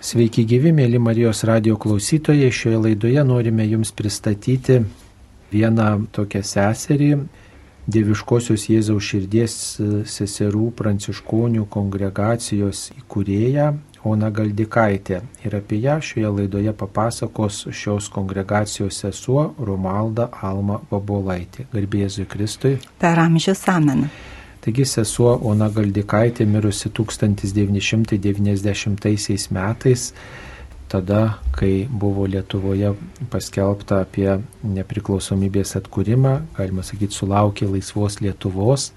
Sveiki gyvi, mėly Marijos radio klausytojai. Šioje laidoje norime Jums pristatyti vieną tokią seserį, Dieviškosios Jėzaus širdies seserų pranciškonių kongregacijos įkūrėją Ona Galdikaitė. Ir apie ją šioje laidoje papasakos šios kongregacijos sesuo Romalda Alma Vabolaitė. Garbėzui Kristui. Per amžius amen. Taigi sesuo Ona Galdikaitė mirusi 1990 metais, tada, kai buvo Lietuvoje paskelbta apie nepriklausomybės atkūrimą, galima sakyti, sulaukė laisvos Lietuvos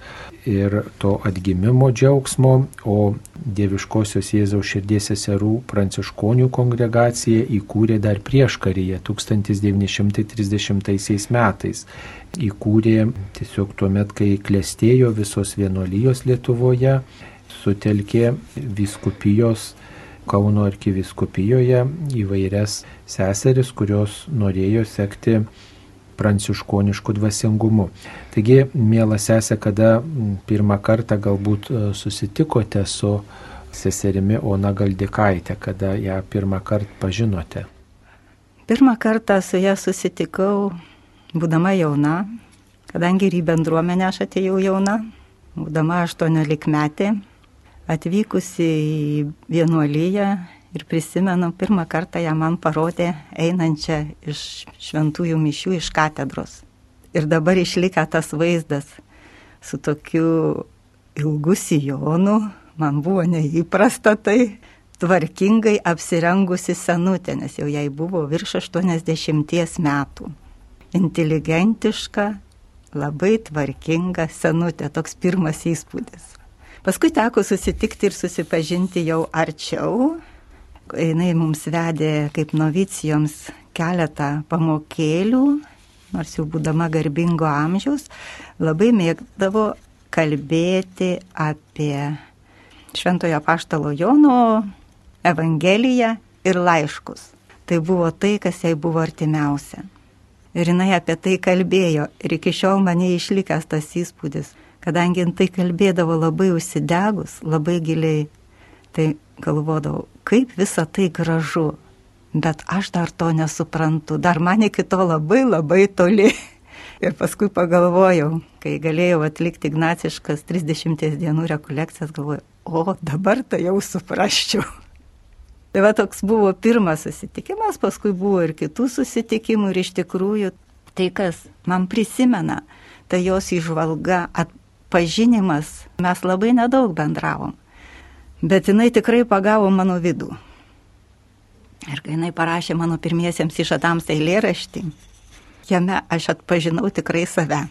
ir to atgimimo džiaugsmo, o Dieviškosios Jėzaus širdies seserų pranciškonių kongregacija įkūrė dar prieš karyje 1930 metais. Įkūrė tiesiog tuo met, kai klestėjo visos vienolyjos Lietuvoje, sutelkė viskupijos Kauno arkiviskupijoje įvairias seseris, kurios norėjo sekti pranciškoniškų dvasingumu. Taigi, mėla sesė, kada pirmą kartą galbūt e, susitikote su seserimi Ona Galdikaitė, kada ją pirmą kartą pažinote? Pirmą kartą su ją susitikau būdama jauna, kadangi ir į bendruomenę aš atėjau jauna, būdama 18 metė, atvykusi į vienuolyje ir prisimenu, pirmą kartą ją man parodė einančią iš šventųjų mišių iš katedros. Ir dabar išlikę tas vaizdas su tokiu ilgu sijonu, man buvo neįprasta tai, tvarkingai apsirengusi senutė, nes jau jai buvo virš 80 metų inteligentiška, labai tvarkinga senutė, toks pirmas įspūdis. Paskui teko susitikti ir susipažinti jau arčiau. Jis mums vedė kaip novicijoms keletą pamokėlių, nors jau būdama garbingo amžiaus, labai mėgdavo kalbėti apie Šventojo Paštalo Jono Evangeliją ir laiškus. Tai buvo tai, kas jai buvo artimiausia. Ir jinai apie tai kalbėjo. Ir iki šiol mane išlikęs tas įspūdis, kadangi tai kalbėdavo labai užsidegus, labai giliai. Tai galvodavau, kaip visa tai gražu. Bet aš dar to nesuprantu. Dar man iki to labai labai toli. Ir paskui pagalvojau, kai galėjau atlikti ignaciškas 30 dienų rekolekcijas, galvojau, o dabar tai jau suprasčiau. Tai va toks buvo pirmas susitikimas, paskui buvo ir kitų susitikimų ir iš tikrųjų tai, kas man prisimena, tai jos išvalga, atpažinimas, mes labai nedaug bendravom, bet jinai tikrai pagavo mano vidų. Ir kai jinai parašė mano pirmiesiems išadams eilėraštį, jame aš atpažinau tikrai save.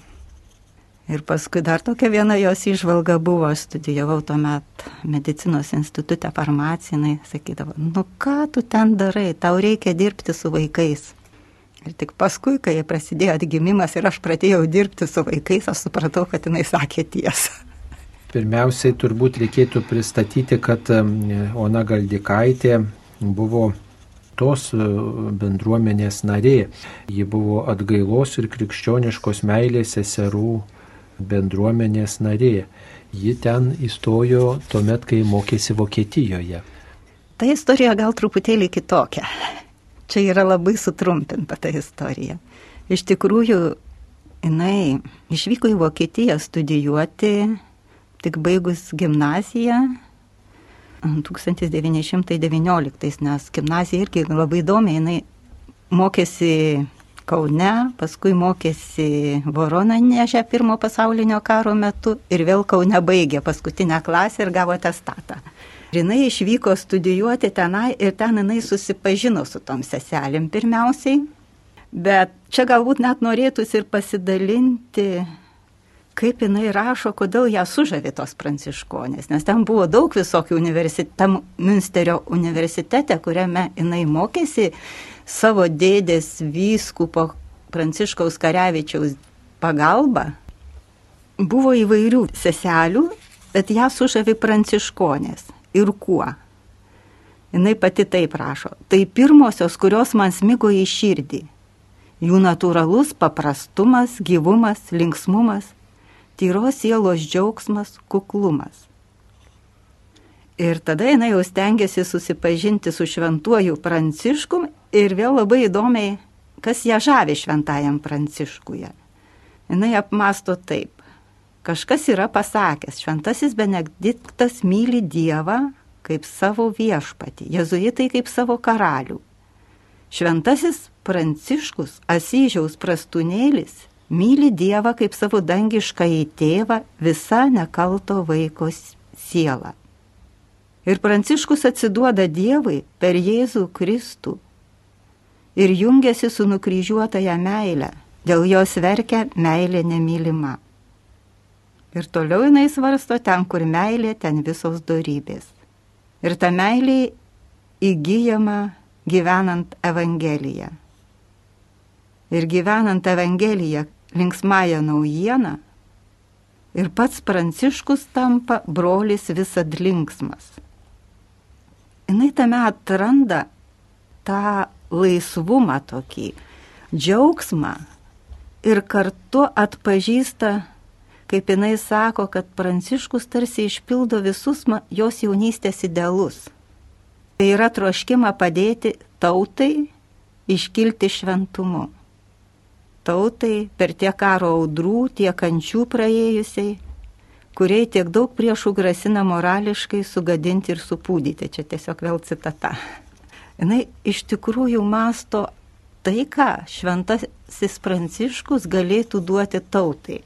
Ir paskui dar tokia viena jos išvalga buvo, aš studijavau tuomet medicinos institutę farmaciją, jinai sakydavo, nu ką tu ten darai, tau reikia dirbti su vaikais. Ir tik paskui, kai prasidėjo atgimimas ir aš pradėjau dirbti su vaikais, aš supratau, kad jinai sakė tiesą. Pirmiausiai turbūt reikėtų pristatyti, kad Ona Galdikaitė buvo tos e, bendruomenės narė. Ji buvo atgailos ir krikščioniškos meilės seserų bendruomenės narė. Ji ten įstojo tuomet, kai mokėsi Vokietijoje. Ta istorija gal truputėlį kitokia. Čia yra labai sutrumpinta ta istorija. Iš tikrųjų, jinai išvyko į Vokietiją studijuoti, tik baigus gimnaziją 1919, nes gimnazija irgi labai įdomi, jinai mokėsi Kaune, paskui mokėsi Voronanėže pirmo pasaulinio karo metu ir vėl Kaune baigė paskutinę klasę ir gavo testatą. Ir jinai išvyko studijuoti tenai ir ten jinai susipažino su tom seselėm pirmiausiai. Bet čia galbūt net norėtųsi ir pasidalinti, kaip jinai rašo, kodėl ją sužavė tos pranciškonės. Nes ten buvo daug visokių universitetų, Münsterio universitete, kuriame jinai mokėsi savo dėdės vyskupo Pranciškaus Karevičiaus pagalba buvo įvairių seselių, bet ją sužavi pranciškonės. Ir kuo? Jis pati taip rašo. Tai pirmosios, kurios man smigo į širdį. Jų natūralus paprastumas, gyvumas, linksmumas, tyros sielos džiaugsmas, kuklumas. Ir tada jinai jau stengiasi susipažinti su šventuoju Pranciškum ir vėl labai įdomiai, kas ją žavi šventajam Pranciškuje. Jinai apmasto taip. Kažkas yra pasakęs, šventasis Benediktas myli Dievą kaip savo viešpatį, jezuitai kaip savo karalių. Šventasis Pranciškus Asyžiaus prastunėlis myli Dievą kaip savo dangišką į tėvą visą nekalto vaiko sielą. Ir Pranciškus atsiduoda Dievui per Jėzų Kristų ir jungiasi su nukryžiuotąją meilę, dėl jos verkia meilė nemylima. Ir toliau jinai svarsto ten, kur meilė, ten visos darybės. Ir ta meilė įgyjama gyvenant Evangeliją. Ir gyvenant Evangeliją linksmąją naujieną, ir pats Pranciškus tampa brolis visad linksmas jinai tame atranda tą laisvumą tokį, džiaugsmą ir kartu atpažįsta, kaip jinai sako, kad Pranciškus tarsi išpildo visus jos jaunystės idealus. Tai yra troškima padėti tautai iškilti šventumu. Tautai per tiek karo audrų, tiek kančių praėjusiai kuriai tiek daug priešų grasina morališkai sugadinti ir supūdyti. Čia tiesiog vėl citata. Jis iš tikrųjų masto tai, ką šventasis pranciškus galėtų duoti tautai.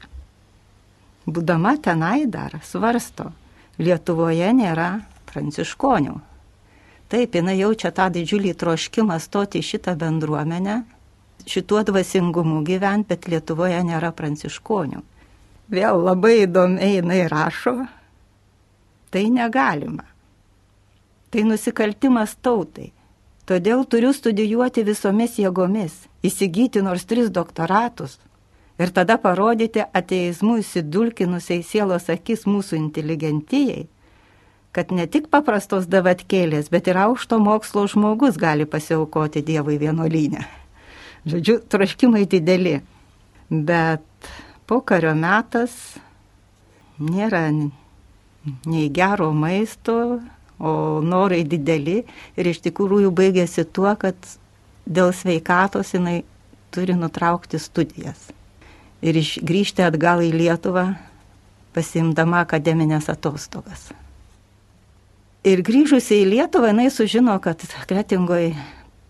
Būdama tenai dar svarsto, Lietuvoje nėra pranciškonių. Taip, jinai jaučia tą didžiulį troškimą stoti į šitą bendruomenę, šituo dvasingumu gyventi, bet Lietuvoje nėra pranciškonių vėl labai įdomiai jinai rašo, tai negalima. Tai nusikaltimas tautai. Todėl turiu studijuoti visomis jėgomis, įsigyti nors tris doktoratus ir tada parodyti ateizmų įsidulkinusiai sielos akis mūsų inteligentijai, kad ne tik paprastos davatkėlės, bet ir aukšto mokslo žmogus gali pasiaukoti Dievui vienuolynę. Žodžiu, troškimai dideli. Bet pokario metas nėra nei gero maisto, o norai dideli ir iš tikrųjų baigėsi tuo, kad dėl sveikatos jinai turi nutraukti studijas ir grįžti atgal į Lietuvą pasimdama akademinės atostogas. Ir grįžusi į Lietuvą, jinai sužino, kad Kretingoje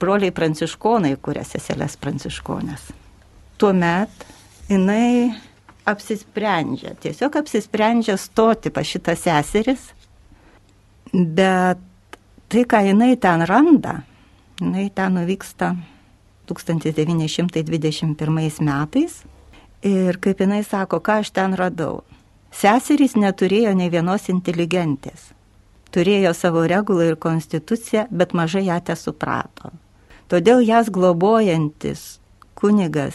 broliai pranciškonai kuria seselės pranciškonės. Tuomet jinai apsisprendžia, tiesiog apsisprendžia stoti pas šitą seseris, bet tai, ką jinai ten randa, jinai ten nuvyksta 1921 metais ir kaip jinai sako, ką aš ten radau. Seserys neturėjo ne vienos inteligentės. Turėjo savo regulą ir konstituciją, bet mažai ją te suprato. Todėl jas globojantis kunigas,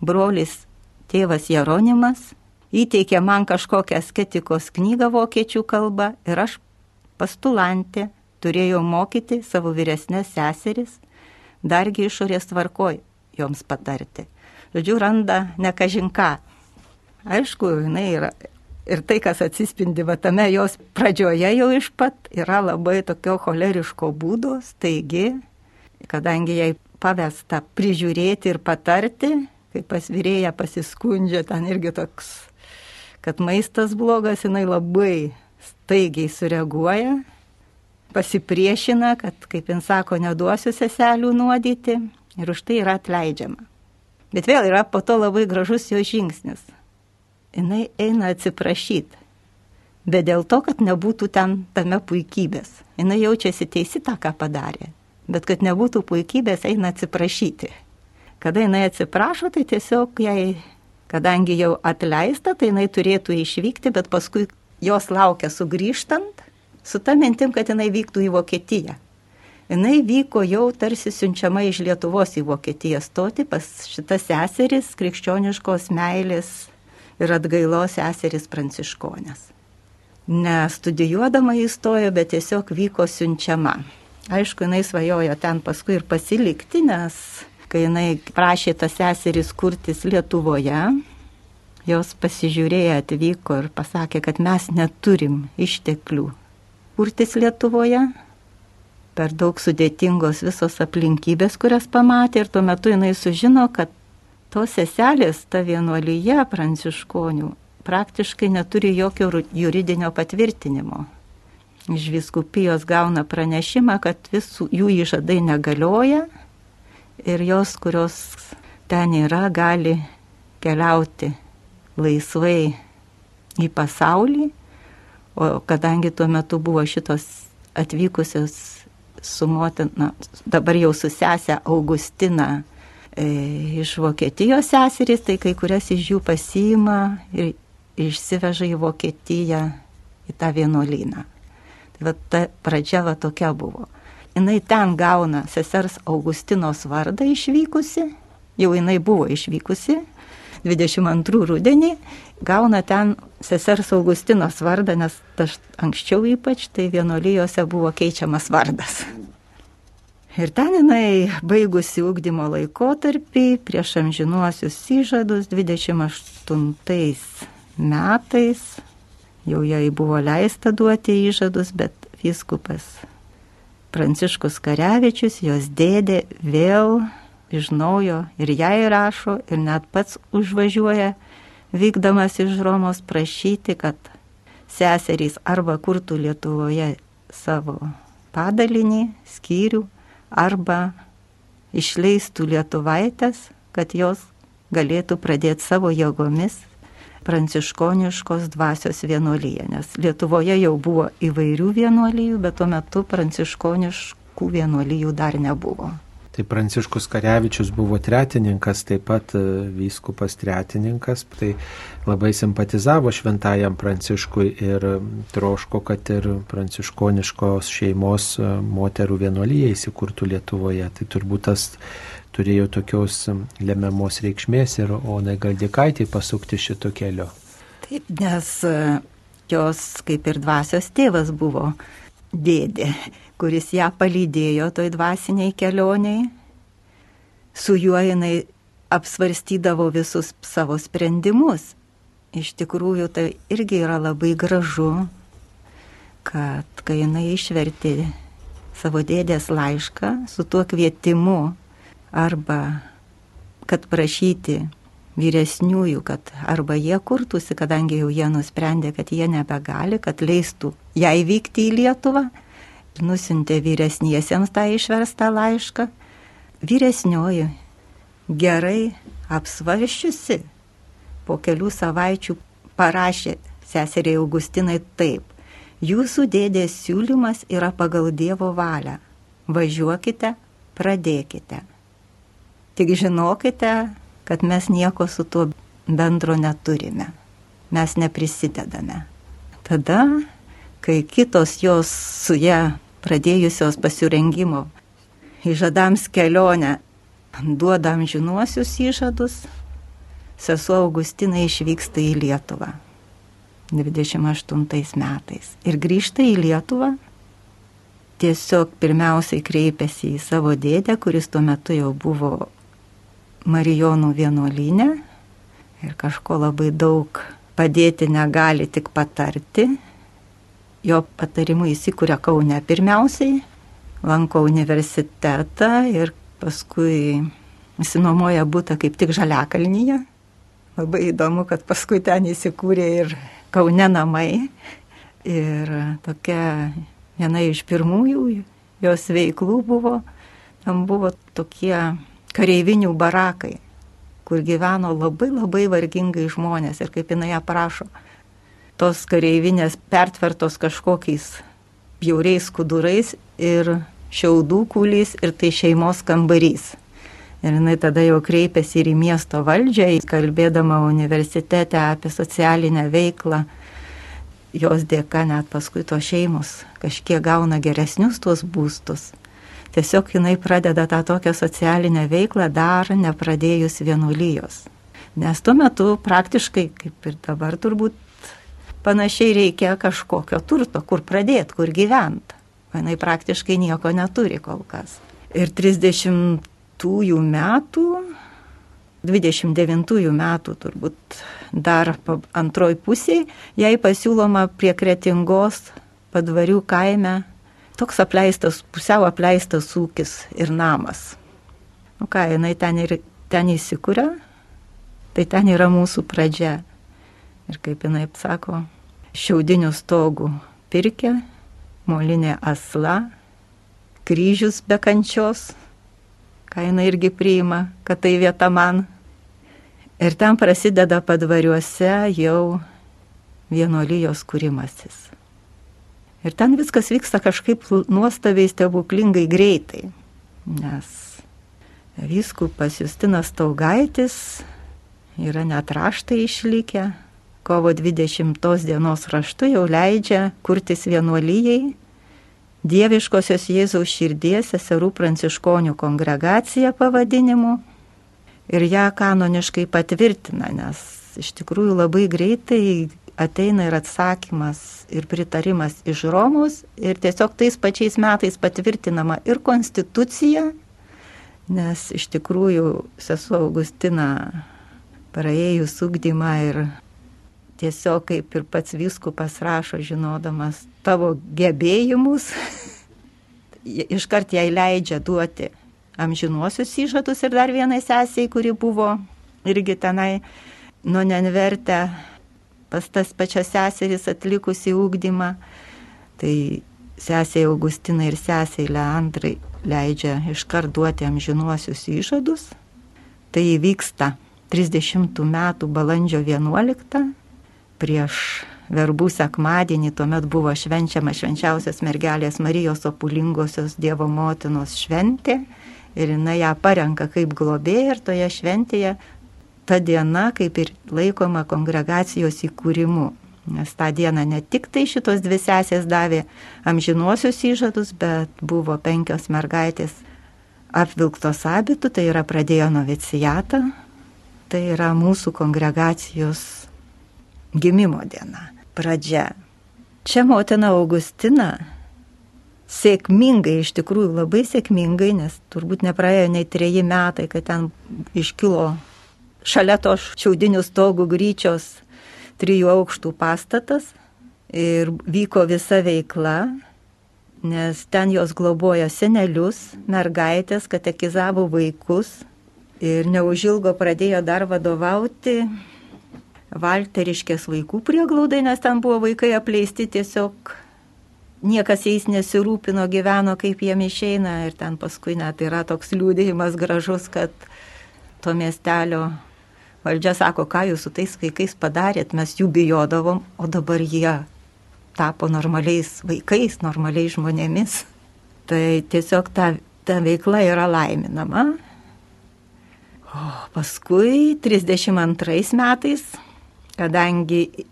brolis tėvas Jeronimas įteikė man kažkokią asketikos knygą vokiečių kalba ir aš pastulantė turėjau mokyti savo vyresnės seseris, dargi išorės tvarkoj joms patarti. Žodžiu, randa nekažinką. Aišku, jinai yra ir tai, kas atsispindi va tame jos pradžioje jau iš pat, yra labai tokio choleriško būdo, taigi, kadangi jai pavesta prižiūrėti ir patarti, kai pas vyrėją pasiskundžia, ten irgi toks, kad maistas blogas, jinai labai staigiai sureaguoja, pasipriešina, kad, kaip jin sako, neduosiu seselių nuodyti ir už tai yra atleidžiama. Bet vėl yra po to labai gražus jo žingsnis. Jis eina atsiprašyti. Bet dėl to, kad nebūtų ten tame puikybės. Jis jaučiasi teisi tą, ką padarė. Bet kad nebūtų puikybės, eina atsiprašyti. Kada jinai atsiprašo, tai tiesiog jai, kadangi jau atleista, tai jinai turėtų išvykti, bet paskui jos laukia sugrįžtant su ta mintim, kad jinai vyktų į Vokietiją. Jinai vyko jau tarsi siunčiama iš Lietuvos į Vokietiją stoti pas šitas seseris, krikščioniškos meilės ir atgailos seseris pranciškonės. Nestudijuodama įstojo, bet tiesiog vyko siunčiama. Aišku, jinai svajojo ten paskui ir pasilikti, nes kai jinai prašė tas seseris kurtis Lietuvoje, jos pasižiūrėję atvyko ir pasakė, kad mes neturim išteklių kurtis Lietuvoje. Per daug sudėtingos visos aplinkybės, kurias pamatė ir tuo metu jinai sužino, kad tos seselės, ta vienuolyje pranciškonių, praktiškai neturi jokio juridinio patvirtinimo. Iš viskupijos gauna pranešimą, kad visų jų įžadai negalioja ir jos, kurios ten yra, gali keliauti laisvai į pasaulį, o kadangi tuo metu buvo šitos atvykusios su motina, dabar jau su sesė Augustina e, iš Vokietijos seserys, tai kai kurias iš jų pasiima ir išsiveža į Vokietiją, į tą vienuolyną. Tai va, ta pradžia va tokia buvo. Jis ten gauna sesers Augustinos vardą išvykusi, jau jinai buvo išvykusi, 22 rudenį, gauna ten sesers Augustinos vardą, nes aš anksčiau ypač tai vienuolijose buvo keičiamas vardas. Ir ten jinai baigusi ūkdymo laikotarpį prieš amžinuosius įžadus 28 metais, jau jai buvo leista duoti įžadus, bet viskupas Pranciškus Karevičius, jos dėdė, vėl iš naujo ir jai rašo, ir net pats užvažiuoja, vykdamas iš Romos prašyti, kad seserys arba kurtų Lietuvoje savo padalinį, skyrių, arba išleistų lietuvaitės, kad jos galėtų pradėti savo jėgomis pranciškoniškos dvasios vienuolyje, nes Lietuvoje jau buvo įvairių vienuolyjų, bet tuo metu pranciškoniškų vienuolyjų dar nebuvo. Tai Pranciškus Karevičius buvo tretininkas, taip pat e, vyskupas tretininkas, tai labai simpatizavo šventajam Pranciškui ir troško, kad ir pranciškoniškos šeimos e, moterų vienuolyje įsikurtų Lietuvoje. Tai turbūt tas turėjo tokios lemiamos reikšmės ir Onai Galdikaitį pasukti šito kelio. Taip, nes e, jos kaip ir dvasios tėvas buvo dėdė kuris ją palydėjo toj dvasiniai kelioniai. Su juo jinai apsvarstydavo visus savo sprendimus. Iš tikrųjų, tai irgi yra labai gražu, kad kai jinai išvertė savo dėdės laišką su tuo kvietimu arba kad prašyti vyresniųjų, kad arba jie kurtųsi, kadangi jau jie nusprendė, kad jie nebegali, kad leistų ją įvykti į Lietuvą, nusintė vyresniesiems tą išverstą laišką. Vyresnioji gerai apsvaršiusi po kelių savaičių parašė seseriai Augustinai taip. Jūsų dėdės siūlymas yra pagal Dievo valią. Važiuokite, pradėkite. Tik žinokite, kad mes nieko su tuo bendro neturime. Mes neprisidedame. Tada kai kitos jos su ją pradėjusios pasirengimo įžadams kelionę duoda amžinuosius įžadus, sesuo Augustina išvyksta į Lietuvą 28 metais ir grįžta į Lietuvą. Tiesiog pirmiausiai kreipiasi į savo dėdę, kuris tuo metu jau buvo Marijonų vienuolinė ir kažko labai daug padėti negali, tik patarti, jo patarimu įsikūrė Kaune pirmiausiai, lanko universitetą ir paskui įsinuomoja būtą kaip tik Žaliakalnyje. Labai įdomu, kad paskui ten įsikūrė ir Kaune namai. Ir tokia viena iš pirmųjų jos veiklų buvo, tam buvo tokie kareivinių barakai, kur gyveno labai labai vargingai žmonės ir kaip jinai aprašo, tos kareivinės pertvertos kažkokiais bjauriais kudurais ir šiaudų kūlys ir tai šeimos kambarys. Ir jinai tada jau kreipėsi ir į miesto valdžią, kalbėdama universitete apie socialinę veiklą. Jos dėka net paskui tos šeimos kažkiek gauna geresnius tuos būstus. Tiesiog jinai pradeda tą tokią socialinę veiklą dar nepradėjus vienuolijos. Nes tuo metu praktiškai, kaip ir dabar turbūt panašiai reikia kažkokio turto, kur pradėti, kur gyventi. Jinai praktiškai nieko neturi kol kas. Ir 30 metų, 29 metų turbūt dar antroj pusėje, jai pasiūloma prie kretingos padvarių kaime toks apleistas, pusiau apleistas ūkis ir namas. Nu ką, jinai ten, ir, ten įsikūrė, tai ten yra mūsų pradžia. Ir kaip jinai sako, šiaudinių stogų pirkė, molinė asla, kryžius be kančios, ką jinai irgi priima, kad tai vieta man. Ir ten prasideda padvariuose jau vienolyjos kūrimasis. Ir ten viskas vyksta kažkaip nuostabiai stebuklingai greitai, nes vyskupas Justinas Taugaitis yra net raštai išlikę, kovo 20 dienos raštu jau leidžia kurtis vienuolyjei Dieviškosios Jėzaus širdies seserų pranciškonių kongregacija pavadinimu. Ir ją kanoniškai patvirtina, nes iš tikrųjų labai greitai ateina ir atsakymas ir pritarimas iš Romos ir tiesiog tais pačiais metais patvirtinama ir konstitucija, nes iš tikrųjų sesuo Augustina praėjus ugdymą ir tiesiog kaip ir pats viskupas rašo, žinodamas tavo gebėjimus, iškart jai leidžia duoti amžinuosius įžadus ir dar vienai sesiai, kuri buvo irgi tenai nuo nenvertę pas tas pačias seseris atlikusi ūkdymą. Tai sesiai Augustinai ir sesiai Leandrai leidžia iškart duoti amžinuosius įžadus. Tai įvyksta 30 metų balandžio 11 prieš verbų sekmadienį, tuomet buvo švenčiama švenčiausios mergelės Marijos opulingosios Dievo motinos šventė ir jinai ją parenka kaip globėja ir toje šventėje ta diena kaip ir laikoma kongregacijos įkūrimu. Nes tą dieną ne tik tai šitos dvi sesės davė amžinuosius įžadus, bet buvo penkios mergaitės apvilktos abitų, tai yra pradėjo novicijatą, tai yra mūsų kongregacijos gimimo diena, pradžia. Čia motina Augustina sėkmingai, iš tikrųjų labai sėkmingai, nes turbūt nepraėjo nei treji metai, kad ten iškilo šalia to šiaudinių stogų gryčios trijų aukštų pastatas ir vyko visa veikla, nes ten jos globojo senelius, mergaitės, katekizavo vaikus ir neužilgo pradėjo dar vadovauti Valteriškės vaikų prieglaudai, nes ten buvo vaikai apleisti tiesiog. Niekas jais nesirūpino, gyveno kaip jiem išeina ir ten paskui net yra toks liūdėjimas gražus, kad to miestelio valdžia sako, ką jūs su tais vaikais padarėt, mes jų bijodavom, o dabar jie tapo normaliais vaikais, normaliais žmonėmis. Tai tiesiog ta, ta veikla yra laiminama. O paskui 32 metais kadangi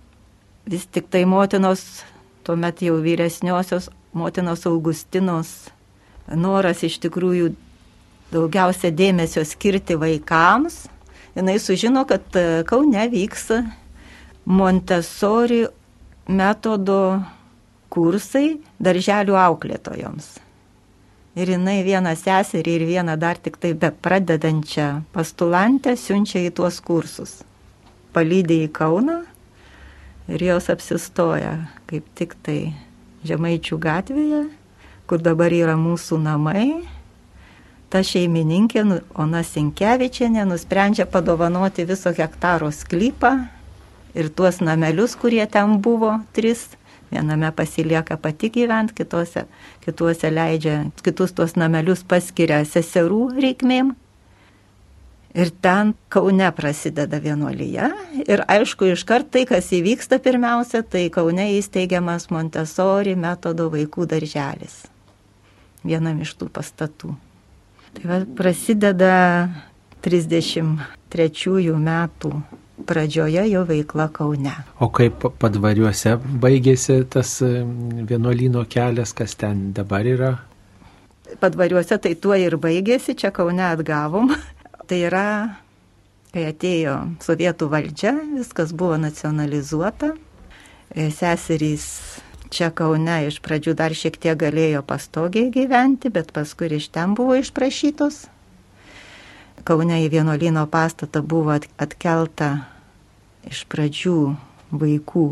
vis tik tai motinos, tuomet jau vyresniosios motinos Augustinos noras iš tikrųjų daugiausia dėmesio skirti vaikams, jinai sužino, kad e, Kaune vyks Montessori metodo kursai darželių auklėtojoms. Ir jinai vieną seserį ir vieną dar tik tai be pradedančią pastulantę siunčia į tuos kursus palydė į Kauną ir jos apsistoja kaip tik tai Žemaičių gatvėje, kur dabar yra mūsų namai. Ta šeimininkė nu, Ona Sinkevičianė nusprendžia padovanoti viso hektaro sklypą ir tuos namelius, kurie ten buvo, tris. Viename pasilieka pati gyventi, kitose, kituose leidžia, kitus tuos namelius paskiria seserų reikmėm Ir ten Kaune prasideda vienuolyje. Ir aišku, iškart tai, kas įvyksta pirmiausia, tai Kaune įsteigiamas Montessori metodo vaikų darželis. Vienam iš tų pastatų. Tai va, prasideda 33 metų pradžioje jo veikla Kaune. O kaip padvariuose baigėsi tas vienuolino kelias, kas ten dabar yra? Padvariuose tai tuo ir baigėsi, čia Kaune atgavom Tai yra, kai atėjo sovietų valdžia, viskas buvo nacionalizuota. E, seserys čia Kaune iš pradžių dar šiek tiek galėjo pastogiai gyventi, bet paskui iš ten buvo išprašytos. Kaune į vienuolino pastatą buvo atkelta iš pradžių vaikų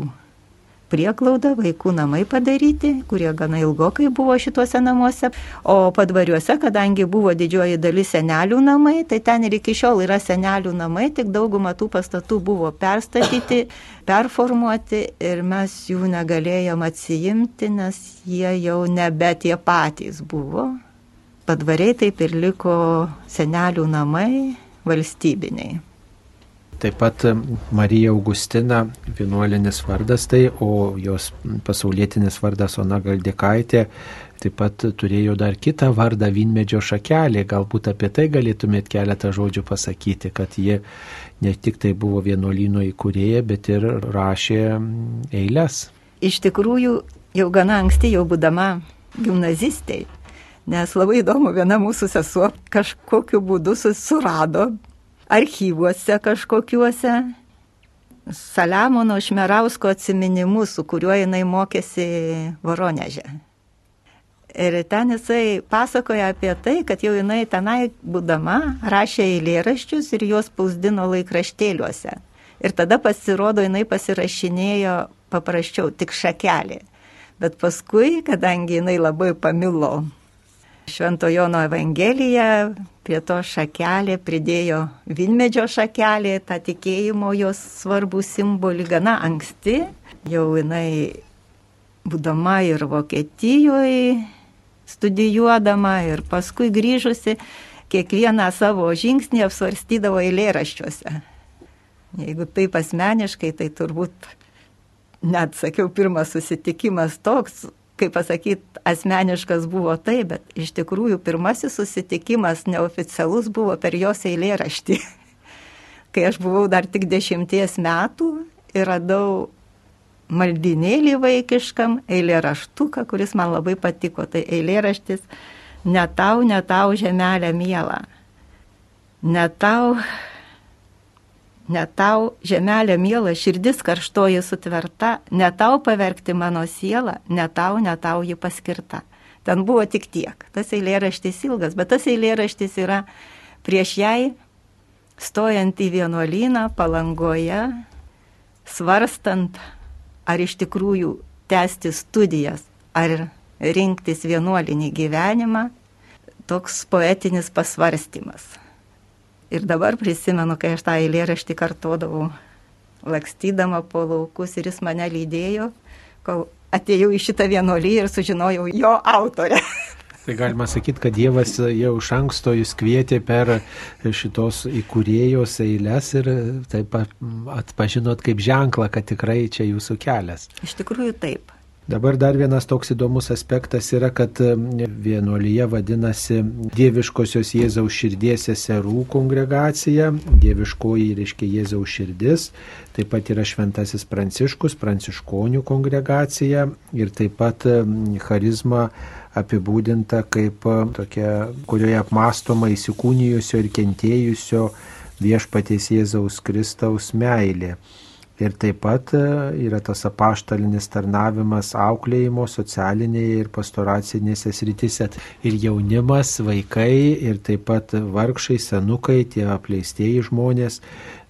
prieglauda, vaikų namai padaryti, kurie gana ilgokai buvo šituose namuose. O padvariuose, kadangi buvo didžioji dalis senelių namai, tai ten ir iki šiol yra senelių namai, tik dauguma tų pastatų buvo perstatyti, performuoti ir mes jų negalėjom atsijimti, nes jie jau nebe tie patys buvo. Padvariai taip ir liko senelių namai valstybiniai. Taip pat Marija Augustina, vienuolinis vardas tai, o jos pasaulietinis vardas Ona Galdikaitė, taip pat turėjo dar kitą vardą Vinmedžio šakelė. Galbūt apie tai galėtumėt keletą žodžių pasakyti, kad ji ne tik tai buvo vienuolino įkūrėja, bet ir rašė eilės. Iš tikrųjų, jau gana anksti, jau būdama gimnazistai, nes labai įdomu, viena mūsų sesuo kažkokiu būdu surado archyvuose kažkokiuose Saliamono Šmerausko atsiminimus, su kuriuo jinai mokėsi Voronežė. Ir ten jisai pasakoja apie tai, kad jau jinai tenai būdama rašė eilėraščius ir juos spausdino laikraštėliuose. Ir tada pasirodo, jinai pasirašinėjo paprasčiau, tik šakelį. Bet paskui, kadangi jinai labai pamilo Šventojono Evangeliją, prie to šakelė pridėjo Vinmedžio šakelė, tą tikėjimo jos svarbų simbolį gana anksti. Jau jinai, būdama ir Vokietijoje, studijuodama ir paskui grįžusi, kiekvieną savo žingsnį apsvarstydavo eilėraščiuose. Jeigu taip asmeniškai, tai turbūt net sakiau, pirmas susitikimas toks, kaip pasakyti, asmeniškas buvo tai, bet iš tikrųjų pirmasis susitikimas neoficialus buvo per jos eilėraštį. Kai aš buvau dar tik dešimties metų ir radau maldinėlį vaikiškam eilėraštuką, kuris man labai patiko. Tai eilėraštis netau, netau žemelę mielą. Netau Ne tau, žemelė mėla, širdis karštoji sutverta, ne tau pavergti mano sielą, ne tau, ne tau ji paskirta. Ten buvo tik tiek. Tas eilėraštis ilgas, bet tas eilėraštis yra prieš jai stojant į vienuolyną palangoje, svarstant, ar iš tikrųjų tęsti studijas, ar rinktis vienuolinį gyvenimą, toks poetinis pasvarstymas. Ir dabar prisimenu, kai aš tą eilėraštį kartodavau, lakstydama po laukus ir jis mane lydėjo, kol atėjau į šitą vienuolyje ir sužinojau jo autorę. Tai galima sakyti, kad Dievas jau iš anksto jūs kvietė per šitos įkūrėjos eilės ir taip atpažinot kaip ženklą, kad tikrai čia jūsų kelias. Iš tikrųjų taip. Dabar dar vienas toks įdomus aspektas yra, kad vienuolyje vadinasi Dieviškosios Jėzaus širdies seserų kongregacija, Dieviškoji reiškia Jėzaus širdis, taip pat yra Šventasis Pranciškus, Pranciškonių kongregacija. Ir taip pat charizma apibūdinta kaip tokia, kurioje apmastoma įsikūnijusio ir kentėjusio viešpaties Jėzaus Kristaus meilė. Ir taip pat e, yra tas apaštalinis tarnavimas auklėjimo socialinėje ir pastoracinėse srityse. Ir jaunimas, vaikai, ir taip pat vargšai, senukai, tie apleistieji žmonės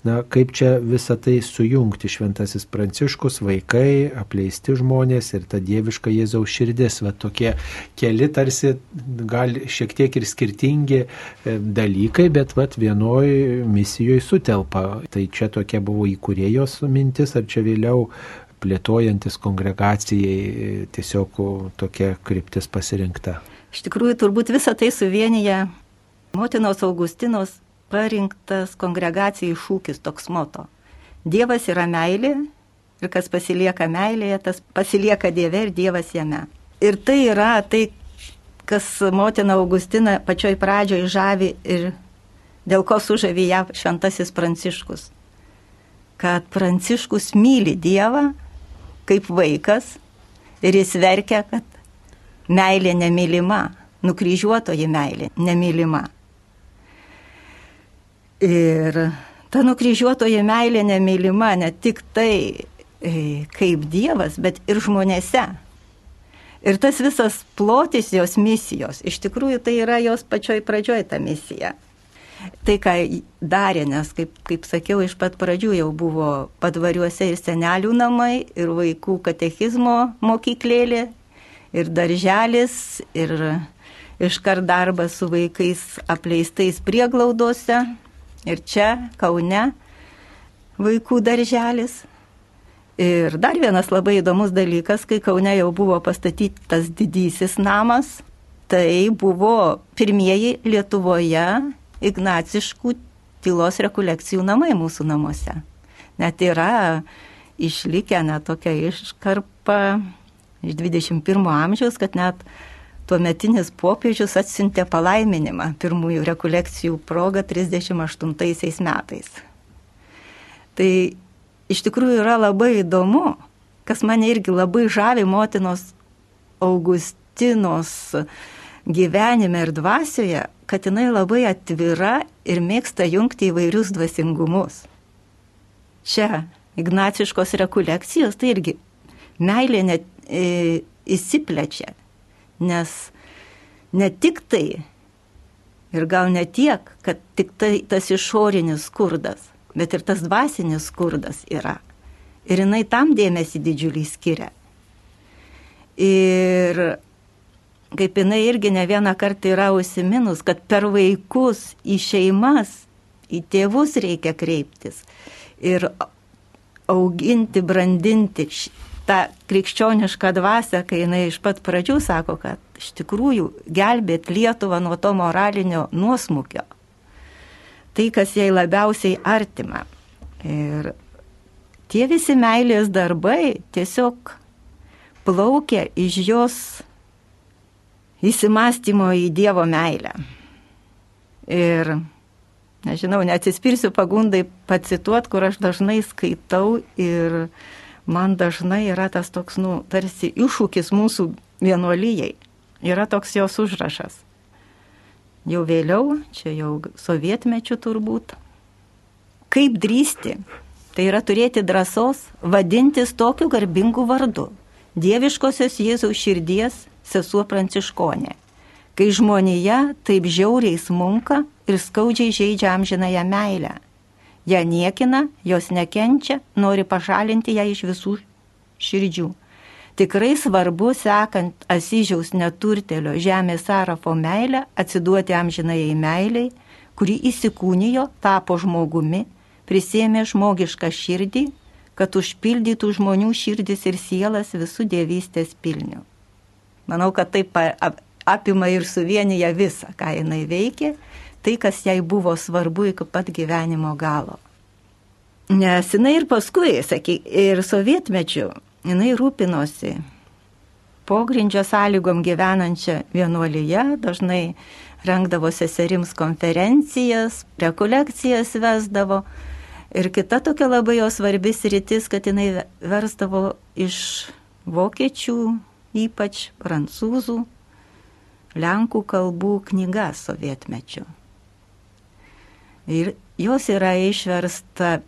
Na, kaip čia visą tai sujungti šventasis pranciškus, vaikai, apleisti žmonės ir ta dieviška Jėzaus širdis, va tokie keli tarsi gal šiek tiek ir skirtingi e, dalykai, bet va vienoj misijoje sutelpa. Tai čia tokia buvo įkūrėjos mintis, ar čia vėliau plėtojantis kongregacijai e, tiesiog tokia kryptis pasirinkta. Iš tikrųjų, turbūt visą tai suvienyje motinos Augustinos parinktas kongregacijai šūkis toks moto. Dievas yra meilė ir kas pasilieka meilėje, tas pasilieka Dieve ir Dievas jame. Ir tai yra tai, kas motina Augustina pačioj pradžioj žavi ir dėl ko sužavė ją šventasis Pranciškus. Kad Pranciškus myli Dievą kaip vaikas ir jis verkia, kad meilė nemylima, nukryžiuotoji meilė nemylima. Ir ta nukryžiuotoji meilė nemylima ne tik tai e, kaip Dievas, bet ir žmonėse. Ir tas visas plotis jos misijos, iš tikrųjų tai yra jos pačioj pradžioj ta misija. tai, ką darė, nes, kaip, kaip sakiau, iš pat pradžių jau buvo padvariuose ir senelių namai, ir vaikų katechizmo mokyklėlė, ir darželis, ir iškart darbas su vaikais apleistais prieglaudose, ir čia, Kaune, vaikų darželis. Ir dar vienas labai įdomus dalykas, kai Kaune jau buvo pastatytas didysis namas, tai buvo pirmieji Lietuvoje ignaciškų tylos rekolekcijų namai mūsų namuose. Net yra išlikę net tokia iškarpa iš 21 amžiaus, kad net tuometinis popiežius atsintė palaiminimą pirmųjų rekolekcijų progą 38 metais. Tai iš tikrųjų yra labai įdomu, kas mane irgi labai žavi motinos Augustinos gyvenime ir dvasioje, kad jinai labai atvira ir mėgsta jungti įvairius dvasingumus. Čia ignaciškos rekolekcijos tai irgi meilė net e, įsiplečia, nes ne tik tai ir gal ne tiek, kad tik tai tas išorinis skurdas, bet ir tas dvasinis skurdas yra. Ir jinai tam dėmesį didžiulį skiria. Ir kaip jinai irgi ne vieną kartą yra užsiminus, kad per vaikus į šeimas, į tėvus reikia kreiptis ir auginti, brandinti tą krikščionišką dvasę, kai jinai iš pat pradžių sako, kad iš tikrųjų gelbėt Lietuvą nuo to moralinio nuosmukio. Tai, kas jai labiausiai artima. Ir tie visi meilės darbai tiesiog plaukia iš jos įsimastymo į Dievo meilę. Ir, nežinau, neatsispirsiu pagundai pacituot, kur aš dažnai skaitau ir man dažnai yra tas toks, nu, tarsi iššūkis mūsų vienuolyjei. Yra toks jos užrašas. Jau vėliau, čia jau sovietmečių turbūt. Kaip drįsti? Tai yra turėti drąsos vadintis tokiu garbingu vardu. Dieviškosios Jėzaus širdies sesuo Pranciškonė, kai žmonėje taip žiauriai smunka ir skaudžiai žaidžia amžinąją meilę. Ja niekina, jos nekenčia, nori pašalinti ją iš visų širdžių. Tikrai svarbu, sekant Asyžiaus neturtelio žemės Sarafo meilę, atsiduoti amžinai meiliai, kuri įsikūnijo, tapo žmogumi, prisėmė žmogišką širdį, kad užpildytų žmonių širdis ir sielas visų dievystės pilnių. Manau, kad taip apima ir suvienyje visą, ką jinai veikė, tai, kas jai buvo svarbu iki pat gyvenimo galo. Nes jinai ir paskui, sakyk, ir sovietmečiu, jinai rūpinosi pogrindžio sąlygom gyvenančią vienuolyje, dažnai rengdavo seserims konferencijas, rekolekcijas vesdavo. Ir kita tokia labai jos svarbis rytis, kad jinai versdavo iš vokiečių ypač prancūzų, lenkų kalbų knygas sovietmečių. Ir jos yra išversta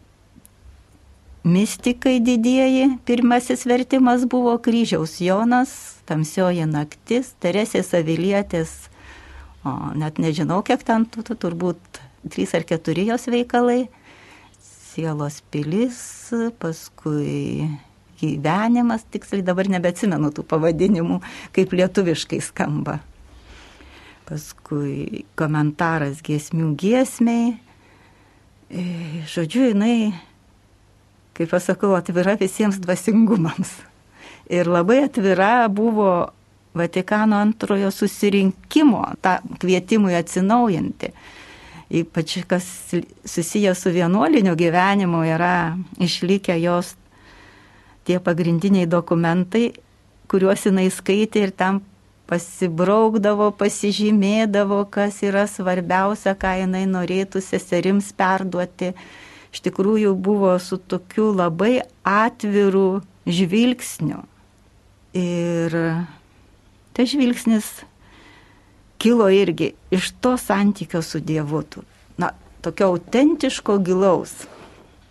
mystikai didieji. Pirmasis vertimas buvo kryžiaus Jonas, tamsioji naktis, Teresės Avilietės, o net nežinau, kiek ten tų, turbūt trys ar keturi jos veikalai. Sielos pilis, paskui gyvenimas, tiksliai dabar nebeatsimenu tų pavadinimų, kaip lietuviškai skamba. Paskui komentaras giesmių giesmiai. E, žodžiu, jinai, kaip pasakau, atvira visiems dvasingumams. Ir labai atvira buvo Vatikano antrojo susirinkimo, tą kvietimui atsinaujinti. Ypač kas susijęs su vienuoliniu gyvenimu yra išlikę jos tie pagrindiniai dokumentai, kuriuos jinai skaitė ir tam pasibraukdavo, pasižymėdavo, kas yra svarbiausia, ką jinai norėtų seserims perduoti. Iš tikrųjų buvo su tokiu labai atviru žvilgsniu. Ir tas žvilgsnis kilo irgi iš to santykio su Dievu. Na, tokio autentiško gilaus.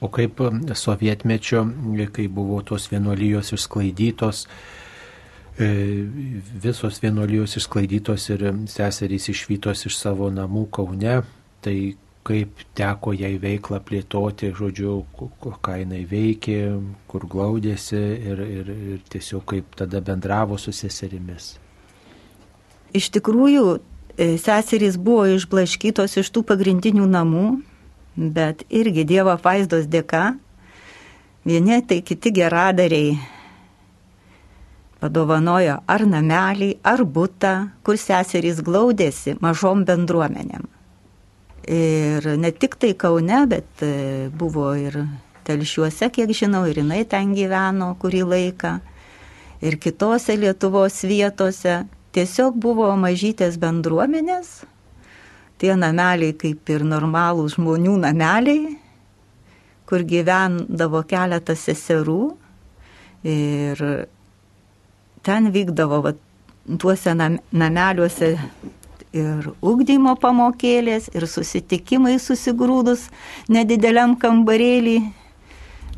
O kaip sovietmečio, kai buvo tos vienuolijos išsklaidytos, visos vienuolijos išsklaidytos ir seserys išvytos iš savo namų Kaune, tai kaip teko jai veiklą plėtoti, žodžiu, ką jinai veikė, kur glaudėsi ir, ir, ir tiesiog kaip tada bendravo su seserimis. Iš tikrųjų, e, seserys buvo išblaškytos iš tų pagrindinių namų, bet irgi Dievo vaizdos dėka, vieni tai kiti geradariai padovanojo ar namelį, ar būtą, kur seserys glaudėsi mažom bendruomenėm. Ir ne tik tai Kaune, bet e, buvo ir telšiuose, kiek žinau, ir jinai ten gyveno kurį laiką, ir kitose Lietuvos vietose. Tiesiog buvo mažytės bendruomenės, tie nameliai kaip ir normalūs žmonių nameliai, kur gyvendavo keletas seserų ir ten vykdavo va, tuose nam, nameliuose ir ugdymo pamokėlės, ir susitikimai susigrūdus nedideliam kambarėlį.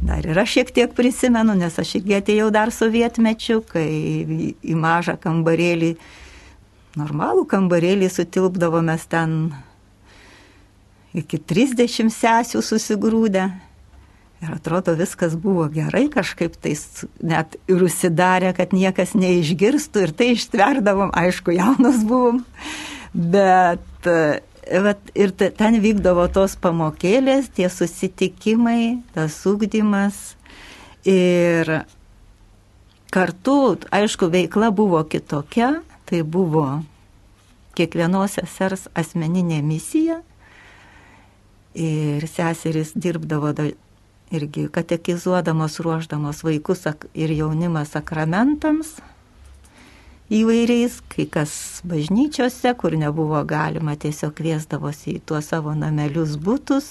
Dar ir aš šiek tiek prisimenu, nes aš irgi atėjau dar sovietmečiu, kai į mažą kambarėlį, normalų kambarėlį sutilpdavome ten iki 30 sesių susigrūdę. Ir atrodo, viskas buvo gerai, kažkaip tai net ir užsidarė, kad niekas neišgirstų ir tai ištverdavom, aišku, jaunas buvom. Bet vat, ir ten vykdavo tos pamokėlės, tie susitikimai, tas ūkdymas. Ir kartu, aišku, veikla buvo kitokia, tai buvo kiekvienos sesers asmeninė misija. Ir seserys dirbdavo irgi katekizuodamos, ruoždamos vaikus ir jaunimą sakramentams įvairiais, kai kas bažnyčiose, kur nebuvo galima, tiesiog kviesdavosi į tuos savo namelius būtus,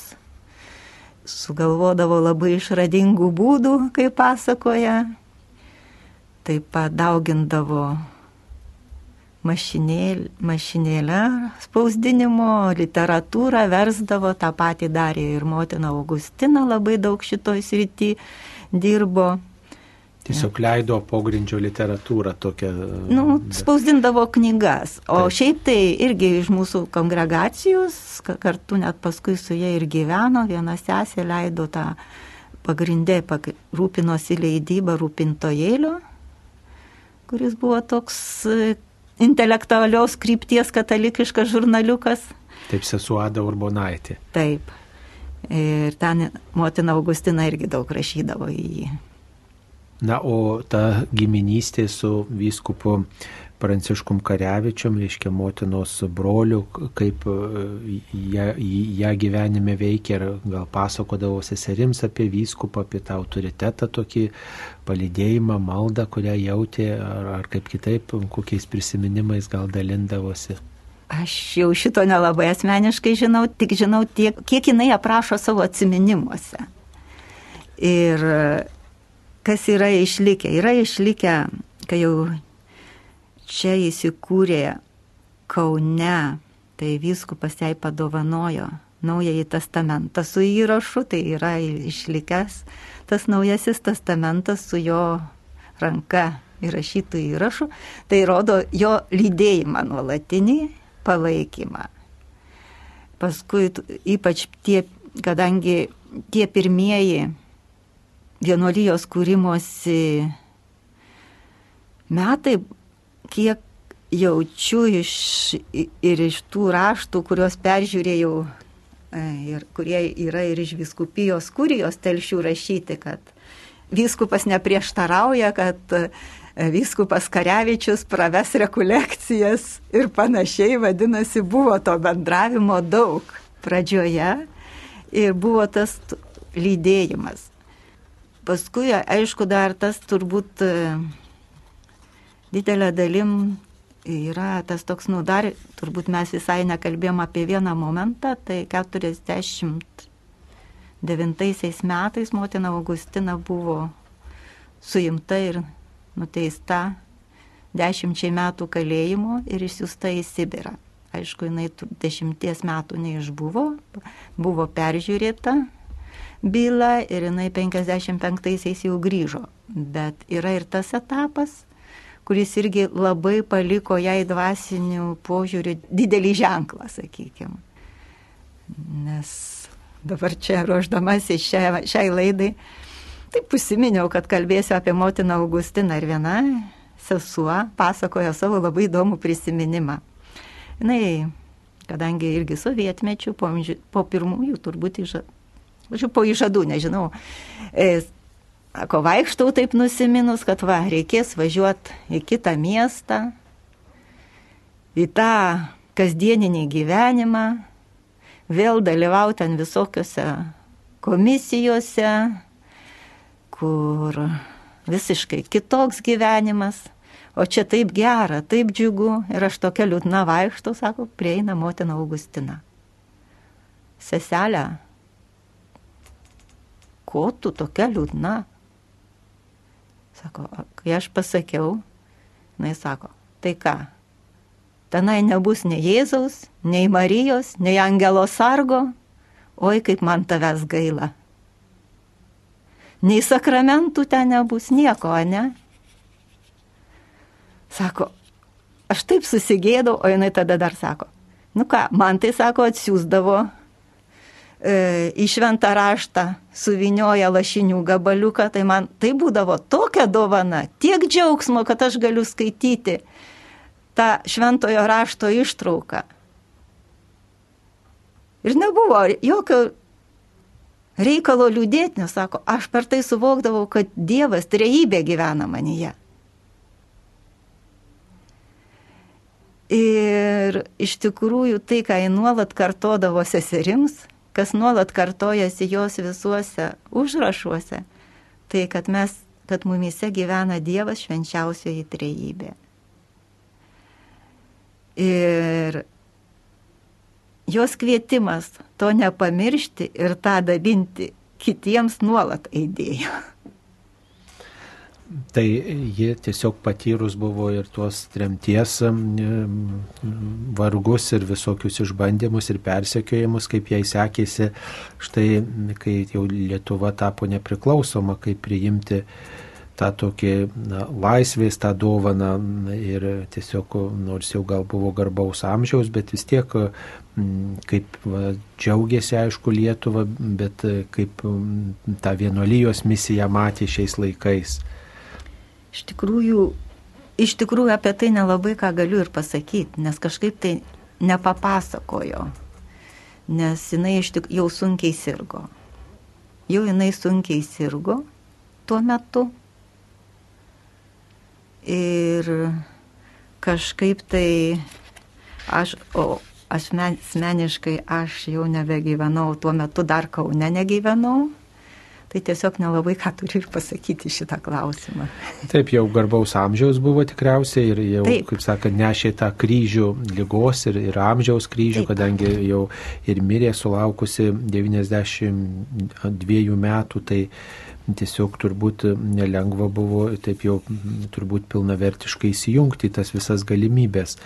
sugalvodavo labai išradingų būdų, kaip pasakoja, taip pat daugindavo mašinėlę, mašinėlę spausdinimo, literatūrą versdavo, tą patį darė ir motina Augustina, labai daug šitoj srity dirbo. Tiesiog leido pogrindžio literatūrą tokią. Nu, spausdindavo knygas. O Taip. šiaip tai irgi iš mūsų kongregacijos, kartu net paskui su jie ir gyveno, viena sesė leido tą pagrindę, rūpinosi leidybą rūpintojėlio, kuris buvo toks e, intelektualios krypties katalikiškas žurnaliukas. Taip, sesuada Urbonaitė. Taip. Ir ten motina Augustina irgi daug rašydavo į jį. Na, o ta giminystė su vyskupu Pranciškum Karevičium, reiškia motinos broliu, kaip e, ją, ją gyvenime veikia ir gal pasakodavo seserims apie vyskupą, apie tą autoritetą, tokį palidėjimą, maldą, kurią jautė, ar, ar kaip kitaip, kokiais prisiminimais gal dalindavosi. Aš jau šito nelabai asmeniškai žinau, tik žinau tiek, kiek jinai aprašo savo atminimuose. Ir kas yra išlikę? Yra išlikę, kai jau čia įsikūrė Kaune, tai viskupas jai padovanojo naująjį testamentą su įrašu, tai yra išlikęs tas naujasis testamentas su jo ranka įrašytų įrašų, tai rodo jo lydėjimą nuolatinį palaikymą. Paskui ypač tie, kadangi tie pirmieji vienuolijos kūrimosi metai, kiek jaučiu iš, ir iš tų raštų, kuriuos peržiūrėjau e, ir kurie yra ir iš viskupijos kurijos telšių rašyti, kad vyskupas neprieštarauja, kad e, vyskupas Karevičius praves rekolekcijas ir panašiai, vadinasi, buvo to bendravimo daug pradžioje ir buvo tas lydėjimas. Paskui, aišku, dar tas turbūt e, didelė dalim yra tas toks, nu, dar turbūt mes visai nekalbėjom apie vieną momentą, tai 49 metais motina Augustina buvo suimta ir nuteista dešimčiai metų kalėjimo ir išsiusta į Sibirą. Aišku, jinai dešimties metų neišbuvo, buvo peržiūrėta bylą ir jinai 55-aisiais jau grįžo. Bet yra ir tas etapas, kuris irgi labai paliko jai dvasinių požiūrių didelį ženklą, sakykime. nes dabar čia ruoždamasi šiai, šiai laidai, taip pusiminiau, kad kalbėsiu apie motiną Augustiną ir viena sesuo pasakojo savo labai įdomų prisiminimą. Jis, kadangi irgi sovietmečių, po, po pirmųjų turbūt žodžiu, po įžadų, nežinau, e, Ako vaikštau taip nusiminus, kad va, reikės važiuoti į kitą miestą, į tą kasdieninį gyvenimą, vėl dalyvauti ten visokiose komisijose, kur visiškai kitoks gyvenimas, o čia taip gera, taip džiugu ir aš tokia liūdna vaikštau, sako, prieina motina Augustina. Seselė, ko tu tokia liūdna? Sako, kai aš pasakiau, jinai sako, tai ką, tenai nebus nei Jėzaus, nei Marijos, nei Angelo sargo, oi kaip man tavęs gaila. Nei sakramentų ten nebus, nieko, ne? Sako, aš taip susigėdau, o jinai tada dar sako, nu ką, man tai sako, atsiųsdavo į šventą raštą, suvinioja lašinių gabaliuką, tai man tai būdavo tokia dovana, tiek džiaugsmo, kad aš galiu skaityti tą šventojo rašto ištrauką. Ir nebuvo jokio reikalo liūdėti, nes sako, aš per tai suvokdavau, kad Dievas trejybė gyvena manyje. Ir iš tikrųjų tai, ką jį nuolat kartodavo seserims, kas nuolat kartojasi jos visuose užrašuose, tai kad mes, kad mumise gyvena Dievas švenčiausioji trejybė. Ir jos kvietimas to nepamiršti ir tą dalinti kitiems nuolat eidėjo. Tai ji tiesiog patyrus buvo ir tuos tremties vargus ir visokius išbandymus ir persekiojimus, kaip jai sekėsi, štai kai jau Lietuva tapo nepriklausoma, kaip priimti tą tokį na, laisvės, tą dovaną ir tiesiog, nors jau gal buvo garbaus amžiaus, bet vis tiek kaip va, džiaugiasi, aišku, Lietuva, bet kaip tą vienolyjos misiją matė šiais laikais. Iš tikrųjų, iš tikrųjų apie tai nelabai ką galiu ir pasakyti, nes kažkaip tai nepapasakojo, nes jinai tik jau sunkiai sirgo. Jau jinai sunkiai sirgo tuo metu Ir kažkaip tai aš, o asmeniškai aš jau nebegyvenau, tuo metu dar Kaune negyvenau. Tai tiesiog nelabai ką turi ir pasakyti šitą klausimą. Taip, jau garbaus amžiaus buvo tikriausiai ir jau, Taip. kaip sakant, nešė tą kryžių lygos ir, ir amžiaus kryžių, Taip. kadangi jau ir mirė sulaukusi 92 metų, tai tiesiog turbūt nelengva buvo taip jau turbūt pilnavertiškai įsijungti į tas visas galimybės.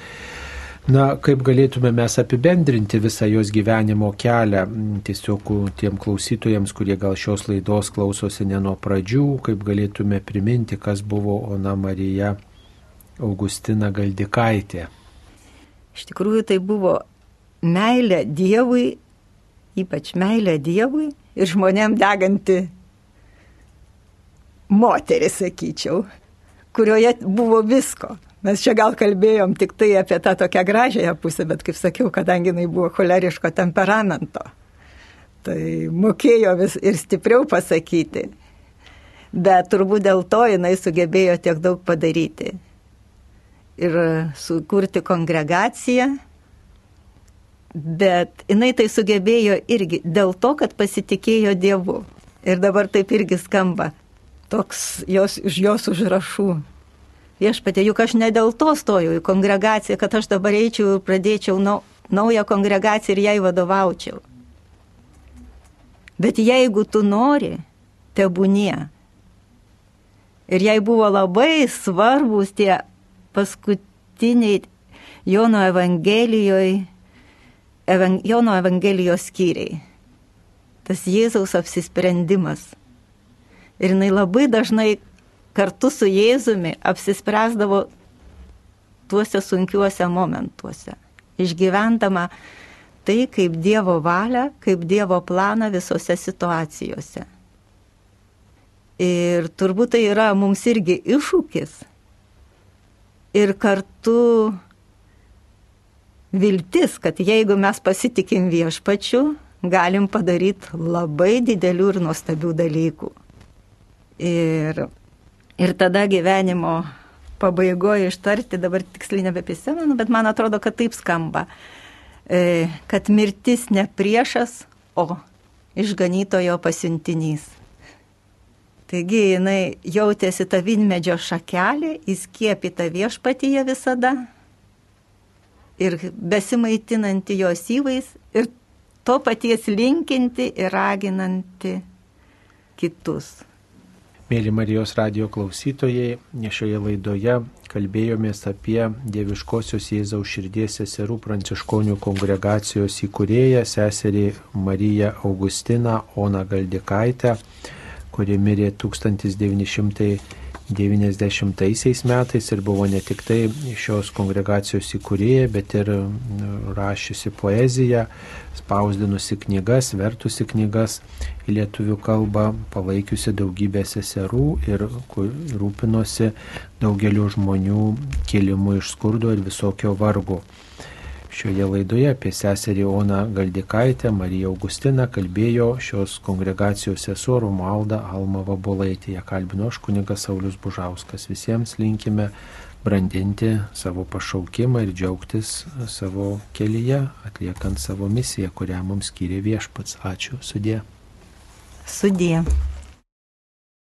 Na, kaip galėtume mes apibendrinti visą jos gyvenimo kelią, tiesiog tiem klausytojams, kurie gal šios laidos klausosi ne nuo pradžių, kaip galėtume priminti, kas buvo Ona Marija Augustina Galdikaitė. Iš tikrųjų tai buvo meilė Dievui, ypač meilė Dievui ir žmonėm deganti moteris, sakyčiau, kurioje buvo visko. Mes čia gal kalbėjom tik tai apie tą tokią gražiąją pusę, bet kaip sakiau, kadangi jinai buvo choleriško temperamento, tai mokėjo vis ir stipriau pasakyti. Bet turbūt dėl to jinai sugebėjo tiek daug padaryti. Ir sukurti kongregaciją. Bet jinai tai sugebėjo irgi dėl to, kad pasitikėjo Dievu. Ir dabar taip irgi skamba toks jos, iš jos užrašų. Viešpatė, juk aš ne dėl to stojau į kongregaciją, kad aš dabar eičiau ir pradėčiau nau, naują kongregaciją ir jai vadovaučiau. Bet jeigu tu nori, tebūnie. Ir jai buvo labai svarbus tie paskutiniai Jono Evangelijoje, evan, Jono Evangelijos skyriai. Tas Jėzaus apsisprendimas Ir jinai labai dažnai kartu su Jėzumi apsispręsdavo tuose sunkiuose momentuose, išgyvendama tai kaip Dievo valią, kaip Dievo planą visose situacijose. Ir turbūt tai yra mums irgi iššūkis. Ir kartu viltis, kad jeigu mes pasitikim viešpačiu, galim padaryti labai didelių ir nuostabių dalykų. Ir, ir tada gyvenimo pabaigoje ištarti, dabar tiksliai nebeprisimenu, bet man atrodo, kad taip skamba, e, kad mirtis ne priešas, o išganytojo pasiuntinys. Taigi jinai jautėsi tą vinmedžio šakelį, įskiepyta viešpatyje visada ir besimaitinanti jos įvais ir to paties linkinti ir raginanti kitus. Mėly Marijos radio klausytojai, šioje laidoje kalbėjomės apie Dieviškosios Jėzaus širdies seserų pranciškonių kongregacijos įkūrėją seserį Mariją Augustiną Oną Galdikaitę, kuri mirė 1900. 90 metais ir buvo ne tik tai šios kongregacijos įkūrėja, bet ir rašiusi poeziją, spausdinusi knygas, vertusi knygas į lietuvių kalbą, palaikiusi daugybę seserų ir rūpinosi daugeliu žmonių kilimu iš skurdo ir visokio vargo. Šioje laidoje apie seserį Oną Galdikaitę, Mariją Augustiną kalbėjo šios kongregacijos sesuo Romualda Alma Vabolaitė. Ją kalbino aš kunigas Saulis Bužauskas. Visiems linkime brandinti savo pašaukimą ir džiaugtis savo kelyje, atliekant savo misiją, kurią mums skyrė viešpats. Ačiū. Sudė. Sudė.